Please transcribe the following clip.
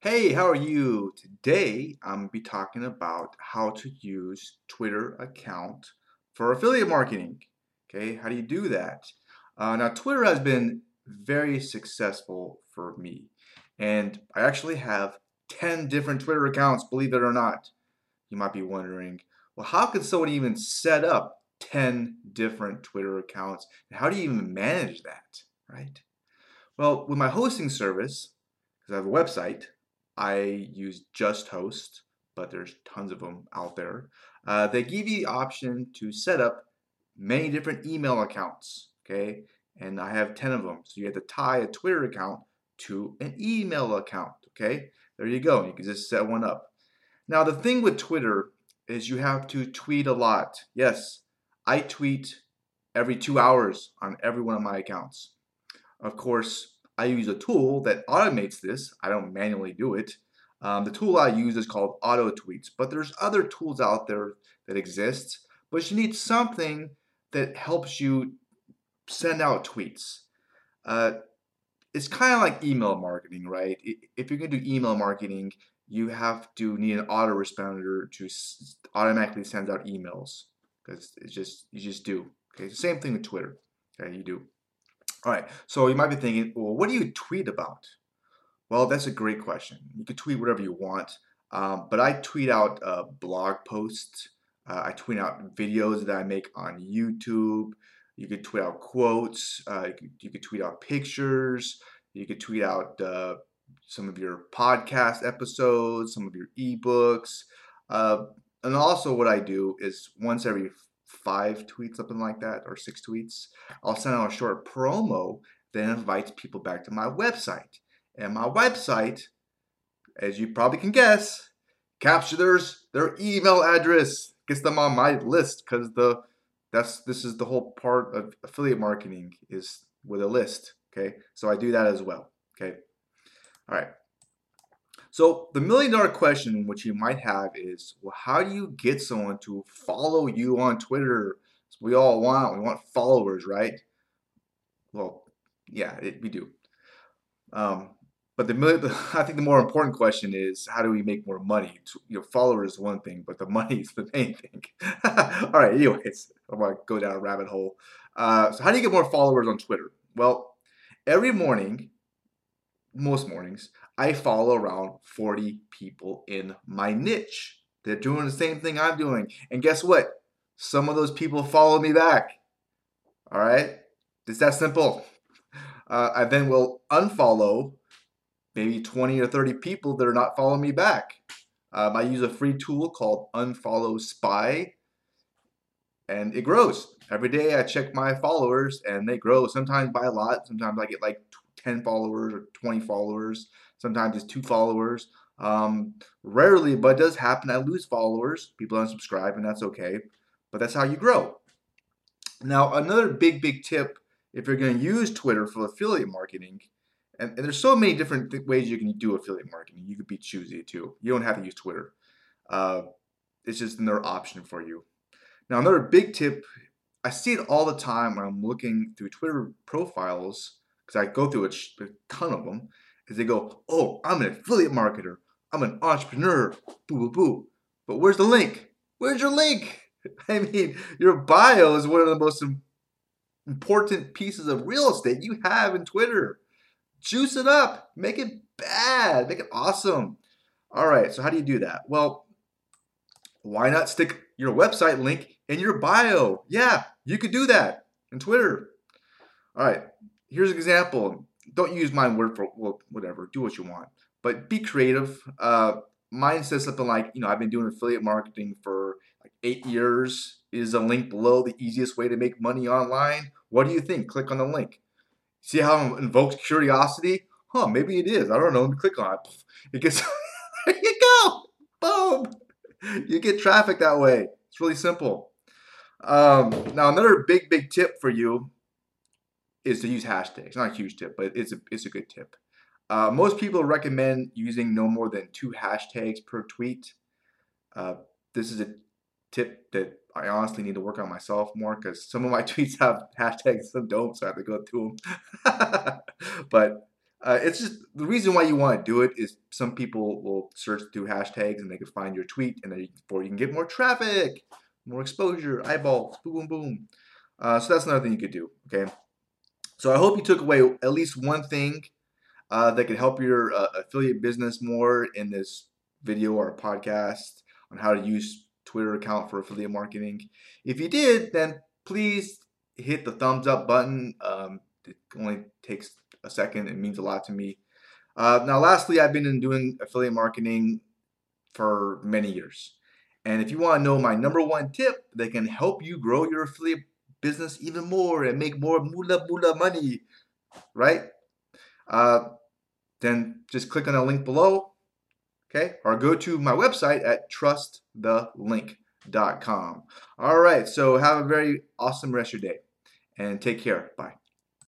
Hey, how are you? Today I'm going to be talking about how to use Twitter account for affiliate marketing. Okay, how do you do that? Uh, now, Twitter has been very successful for me, and I actually have 10 different Twitter accounts, believe it or not. You might be wondering, well, how could someone even set up 10 different Twitter accounts? And how do you even manage that, right? Well, with my hosting service, because I have a website, I use JustHost, but there's tons of them out there. Uh, they give you the option to set up many different email accounts, okay? And I have 10 of them. So you have to tie a Twitter account to an email account, okay? There you go. You can just set one up. Now, the thing with Twitter is you have to tweet a lot. Yes, I tweet every two hours on every one of my accounts. Of course, I use a tool that automates this. I don't manually do it. Um, the tool I use is called Auto Tweets, but there's other tools out there that exist. But you need something that helps you send out tweets. Uh, it's kind of like email marketing, right? If you're going to do email marketing, you have to need an autoresponder to automatically send out emails because it's just you just do. Okay, same thing with Twitter. Okay, you do. All right, so you might be thinking, well, what do you tweet about? Well, that's a great question. You can tweet whatever you want, um, but I tweet out uh, blog posts. Uh, I tweet out videos that I make on YouTube. You could tweet out quotes. Uh, you, could, you, could, tweet out pictures. You could tweet out uh, some of your podcast episodes, some of your ebooks. Uh, and also, what I do is once every five tweets, something like that, or six tweets, I'll send out a short promo that invites people back to my website. And my website, as you probably can guess, captures their email address, gets them on my list because the that's this is the whole part of affiliate marketing is with a list. Okay, so I do that as well. Okay, all right. So the million dollar question which you might have is, well, how do you get someone to follow you on Twitter? we all want, we want followers, right? Well, yeah, it, we do. Um, but the, million, I think the more important question is, how do we make more money? Your followers is one thing, but the money is the main thing. all right, anyways, I'm gonna go down a rabbit hole. Uh, so how do you get more followers on Twitter? Well, every morning, most mornings, I follow around 40 people in my niche. They're doing the same thing I'm doing. And guess what? Some of those people follow me back. All right? It's that simple. Uh, I then will unfollow maybe 20 or 30 people that are not following me back. Um, I use a free tool called Unfollow Spy, and it grows. Every day I check my followers, and they grow. Sometimes by a lot. Sometimes I get like 10 followers or 20 followers. Sometimes it's two followers. Um, rarely, but it does happen. I lose followers. People unsubscribe, and that's okay. But that's how you grow. Now, another big, big tip if you're going to use Twitter for affiliate marketing, and, and there's so many different th- ways you can do affiliate marketing. You could be choosy too. You don't have to use Twitter. Uh, it's just another option for you. Now, another big tip I see it all the time when I'm looking through Twitter profiles because I go through a, a ton of them, is they go, oh, I'm an affiliate marketer. I'm an entrepreneur. Boo, boo, boo. But where's the link? Where's your link? I mean, your bio is one of the most important pieces of real estate you have in Twitter. Juice it up. Make it bad. Make it awesome. All right, so how do you do that? Well, why not stick your website link in your bio? Yeah, you could do that in Twitter. All right, here's an example. Don't use my word for well, whatever. Do what you want, but be creative. Uh, mine says something like, you know, I've been doing affiliate marketing for like eight years. Is a link below the easiest way to make money online? What do you think? Click on the link. See how it invokes curiosity? Huh, maybe it is. I don't know. Click on it. It gets there you go. Boom. You get traffic that way. It's really simple. Um, now another big, big tip for you is to use hashtags. Not a huge tip, but it's a, it's a good tip. Uh, most people recommend using no more than two hashtags per tweet. Uh, this is a tip that I honestly need to work on myself more because some of my tweets have hashtags, some don't, so I have to go through them. but uh, it's just the reason why you want to do it is some people will search through hashtags and they can find your tweet and you, you can get more traffic, more exposure, eyeballs, boom, boom, boom. Uh, so that's another thing you could do. Okay. So I hope you took away at least one thing uh, that could help your uh, affiliate business more in this video or podcast on how to use Twitter account for affiliate marketing. If you did, then please hit the thumbs up button. Um, it only takes a second. It means a lot to me. Uh, now, lastly, I've been doing affiliate marketing for many years. And if you want to know my number one tip that can help you grow your affiliate business even more and make more moolah moolah money, right? Uh, then just click on the link below, okay? Or go to my website at trustthelink.com. All right, so have a very awesome rest of your day and take care. Bye.